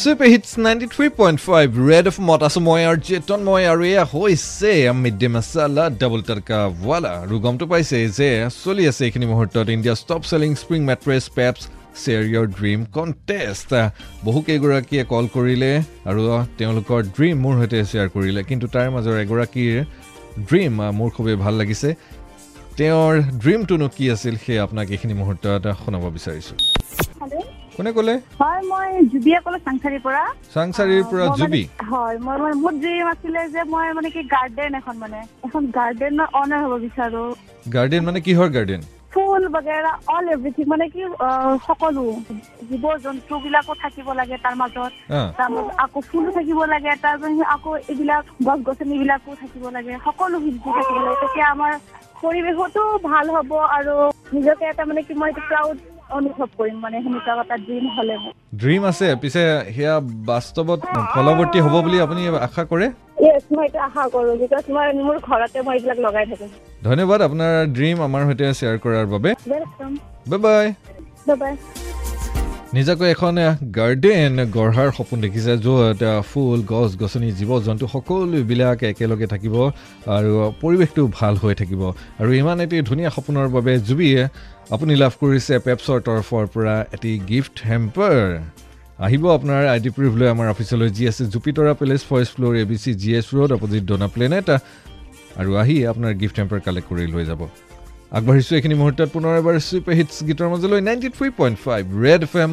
Super hits ninety three point five red F মত আছোঁ মই আৰু চেতন মই আৰু এয়া হৈছে mid day masala double tadka wala আৰু গমটো পাইছে যে চলি আছে এইখিনি মুহূৰ্তত India top selling spring mattress Peps share your dream contest বহুকেইগৰাকীয়ে call কৰিলে আৰু তেওঁলোকৰ ড্ৰিম মোৰ সৈতে শ্বেয়াৰ কৰিলে কিন্তু তাৰ মাজৰ এগৰাকীৰ ড্ৰিম মোৰ খুবেই ভাল লাগিছে। তেওঁৰ ড্ৰিমটোনো কি আছিল সেয়া আপোনাক এইখিনি মুহূৰ্তত শুনাব বিচাৰিছোঁ। কোনে ক'লে? হয় মই জুবিয়ে ক'লো চাংচাৰীৰ পৰা। চাংচাৰীৰ পৰা মই জুবি? হয় মই মানে মোৰ ড্ৰিম আছিলে যে মই মানে কি গাৰ্ডেন এখন মানে এখন গাৰ্ডেনৰ অনাৰ হ'ব বিচাৰো। গাৰ্ডেন মানে কিহৰ গাৰ্ডেন ফুল বাগেৰা অল এভৰিথিং মানে কি সকলো জীৱ জন্তু বিলাকো থাকিব লাগে তাৰ মাজত। আকৌ ফুলো থাকিব লাগে তাৰ পিছত আকৌ এইবিলাক গছ গছনি বিলাকো থাকিব লাগে সকলো বৃদ্ধি থাকিব লাগে। তেতিয়া আমাৰ পৰিৱেশতো ভাল হ'ব আৰু নিজকে এটা মানে কি মই প্ৰাউড অনুভৱ কৰিম মানে সেনেকুৱা এটা ড্ৰিম হ'লে মোৰ। ড্ৰিম আছে পিছে সেয়া বাস্তৱত ফলৱৰ্তী হ'ব বুলি আপুনি আশা কৰে? য়েছ মই এইটো আশা কৰো বিকজ মই মোৰ ঘৰতে মই এইবিলাক লগাই থাকো। ধন্যবাদ আপোনাৰ ড্ৰিম আমাৰ সৈতে শ্বেয়াৰ কৰাৰ বাবে। বাই বাই বাই নিজাকৈ এখন গাৰ্ডেন গঢ়াৰ সপোন দেখিছে য'ত ফুল গছ গছনি জীৱ জন্তু সকলোবিলাক একেলগে থাকিব আৰু পৰিৱেশটো ভাল হৈ থাকিব। আৰু ইমান এটি ধুনীয়া সপোনৰ বাবে জুবিয়ে আপুনি লাভ কৰিছে পেপছৰ তৰফৰ পৰা এটি গিফ্ট হেম্পাৰ। আহিব আপোনাৰ আই ডি প্ৰুফ লৈ আমাৰ অফিচলৈ যি আছে Jupitara palace first floor A B C G S road opposite Dona planet. আৰু আহি আপোনাৰ গিফ্ট হেম্পাৰ কালেক্ট কৰি লৈ যাব। আগবাঢ়িছোঁ এইখিনি মুহূৰ্তত পুনৰ এবাৰ চুপাৰ হিটছ গীতৰ মাজলৈ ninety three point five red F M